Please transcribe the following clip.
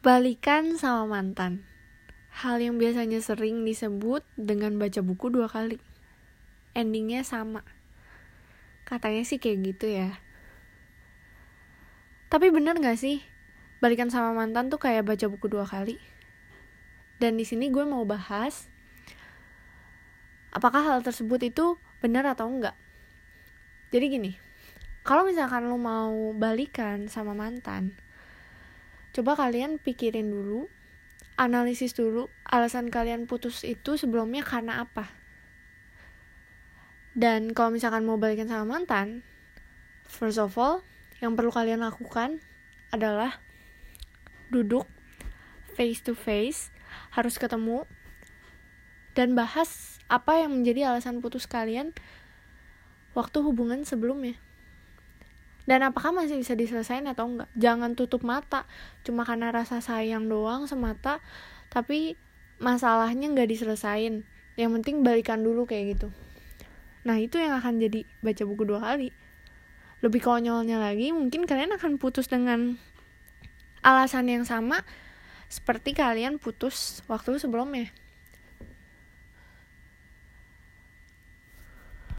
Balikan sama mantan. Hal yang biasanya sering disebut dengan baca buku dua kali. Endingnya sama. Katanya sih kayak gitu ya. Tapi bener gak sih? Balikan sama mantan tuh kayak baca buku dua kali. Dan di sini gue mau bahas apakah hal tersebut itu benar atau enggak. Jadi gini, kalau misalkan lo mau balikan sama mantan, coba kalian pikirin dulu analisis dulu alasan kalian putus itu sebelumnya karena apa. Dan kalau misalkan mau balikan sama mantan first of all yang perlu kalian lakukan adalah duduk face to face harus ketemu dan bahas apa yang menjadi alasan putus kalian waktu hubungan sebelumnya dan apakah masih bisa diselesaikan atau enggak? Jangan tutup mata. Cuma karena rasa sayang doang semata tapi masalahnya nggak diselesain yang penting balikan dulu kayak gitu. Nah itu yang akan jadi baca buku dua kali. Lebih konyolnya lagi mungkin kalian akan putus dengan alasan yang sama seperti kalian putus waktu sebelumnya